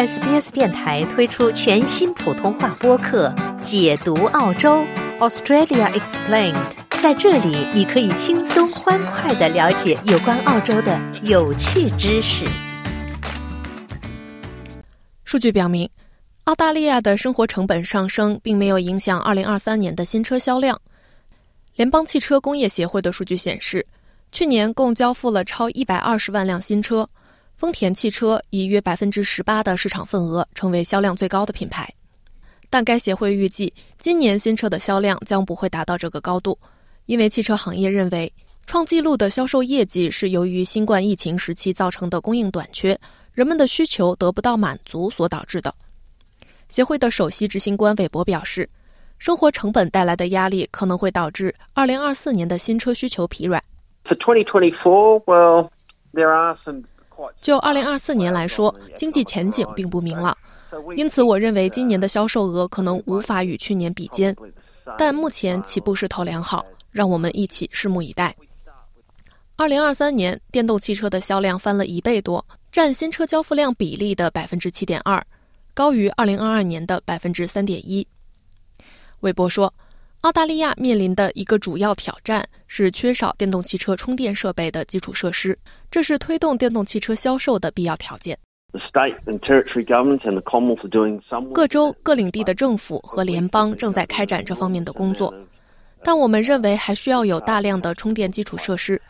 SBS 电台推出全新普通话播客《解读澳洲 Australia Explained》。在这里，你可以轻松欢快的了解有关澳洲的有趣知识。数据表明，澳大利亚的生活成本上升并没有影响2023年的新车销量。联邦汽车工业协会的数据显示，去年共交付了超120万辆新车。丰田汽车以约百分之十八的市场份额，成为销量最高的品牌。但该协会预计，今年新车的销量将不会达到这个高度，因为汽车行业认为，创纪录的销售业绩是由于新冠疫情时期造成的供应短缺，人们的需求得不到满足所导致的。协会的首席执行官韦伯表示，生活成本带来的压力可能会导致二零二四年的新车需求疲软。For 2024, well, there are some 就二零二四年来说，经济前景并不明朗，因此我认为今年的销售额可能无法与去年比肩。但目前起步势头良好，让我们一起拭目以待。二零二三年电动汽车的销量翻了一倍多，占新车交付量比例的百分之七点二，高于二零二二年的百分之三点一。韦伯说。澳大利亚面临的一个主要挑战是缺少电动汽车充电设备的基础设施，这是推动电动汽车销售的必要条件。各州各领地的政府和联邦正在开展这方面的工作，但我们认为还需要有大量的充电基础设施。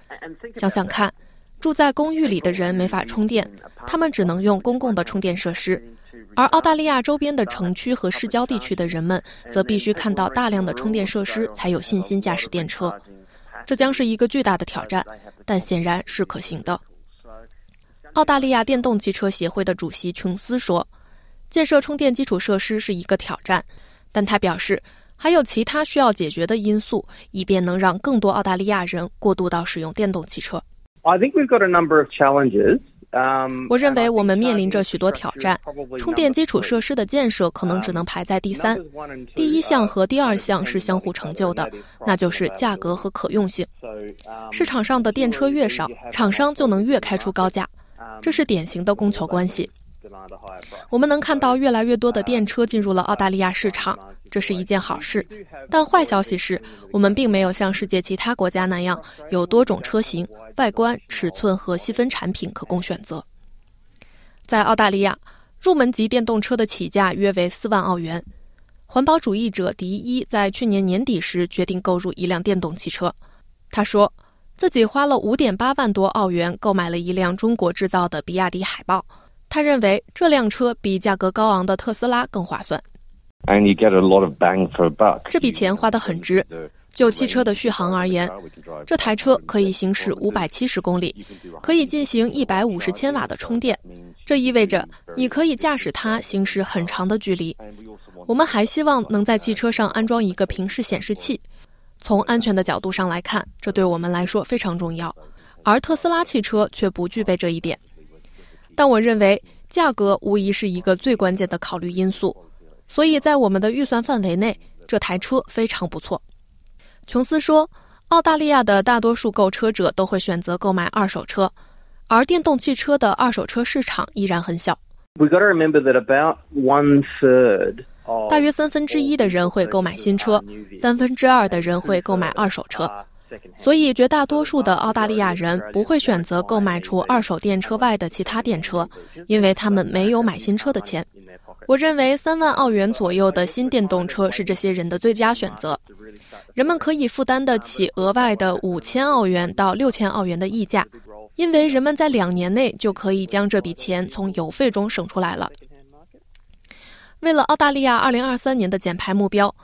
想想看，住在公寓里的人没法充电，他们只能用公共的充电设施。而澳大利亚周边的城区和市郊地区的人们，则必须看到大量的充电设施，才有信心驾驶电车。这将是一个巨大的挑战，但显然是可行的。澳大利亚电动汽车协会的主席琼斯说：“建设充电基础设施是一个挑战，但他表示还有其他需要解决的因素，以便能让更多澳大利亚人过渡到使用电动汽车。” I think we've got a number of challenges. 我认为我们面临着许多挑战，充电基础设施的建设可能只能排在第三。第一项和第二项是相互成就的，那就是价格和可用性。市场上的电车越少，厂商就能越开出高价，这是典型的供求关系。我们能看到越来越多的电车进入了澳大利亚市场。这是一件好事，但坏消息是我们并没有像世界其他国家那样有多种车型、外观、尺寸和细分产品可供选择。在澳大利亚，入门级电动车的起价约为四万澳元。环保主义者迪伊在去年年底时决定购入一辆电动汽车。他说自己花了五点八万多澳元购买了一辆中国制造的比亚迪海豹。他认为这辆车比价格高昂的特斯拉更划算。and you get a lot of bang for buck。这笔钱花得很值。就汽车的续航而言，这台车可以行驶五百七十公里，可以进行一百五十千瓦的充电。这意味着你可以驾驶它行驶很长的距离。我们还希望能在汽车上安装一个平视显示器。从安全的角度上来看，这对我们来说非常重要。而特斯拉汽车却不具备这一点。但我认为价格无疑是一个最关键的考虑因素。所以在我们的预算范围内，这台车非常不错。琼斯说，澳大利亚的大多数购车者都会选择购买二手车，而电动汽车的二手车市场依然很小。We got to remember that about one third 大约三分之一的人会购买新车，三分之二的人会购买二手车。所以，绝大多数的澳大利亚人不会选择购买除二手电车外的其他电车，因为他们没有买新车的钱。我认为三万澳元左右的新电动车是这些人的最佳选择。人们可以负担得起额外的五千澳元到六千澳元的溢价，因为人们在两年内就可以将这笔钱从油费中省出来了。为了澳大利亚二零二三年的减排目标，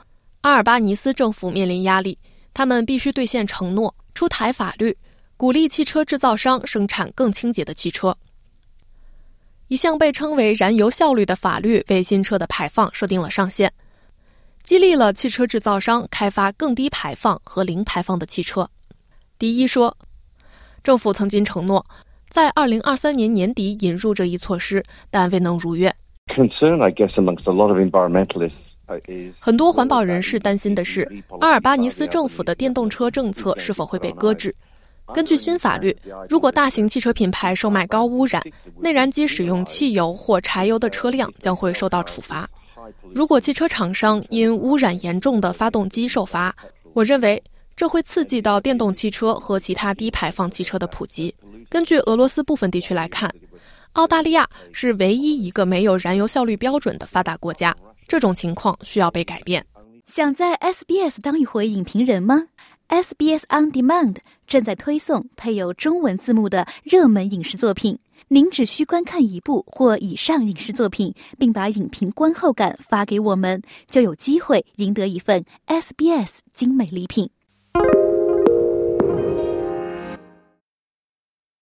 阿尔巴尼斯政府面临压力，他们必须兑现承诺，出台法律，鼓励汽车制造商生产更清洁的汽车。一项被称为“燃油效率”的法律为新车的排放设定了上限，激励了汽车制造商开发更低排放和零排放的汽车。迪一说，政府曾经承诺在2023年年底引入这一措施，但未能如愿。很多环保人士担心的是，阿尔巴尼斯政府的电动车政策是否会被搁置。根据新法律，如果大型汽车品牌售卖高污染、内燃机使用汽油或柴油的车辆，将会受到处罚。如果汽车厂商因污染严重的发动机受罚，我认为这会刺激到电动汽车和其他低排放汽车的普及。根据俄罗斯部分地区来看，澳大利亚是唯一一个没有燃油效率标准的发达国家。这种情况需要被改变。想在 SBS 当一回影评人吗？SBS On Demand 正在推送配有中文字幕的热门影视作品。您只需观看一部或以上影视作品，并把影评观后感发给我们，就有机会赢得一份 SBS 精美礼品。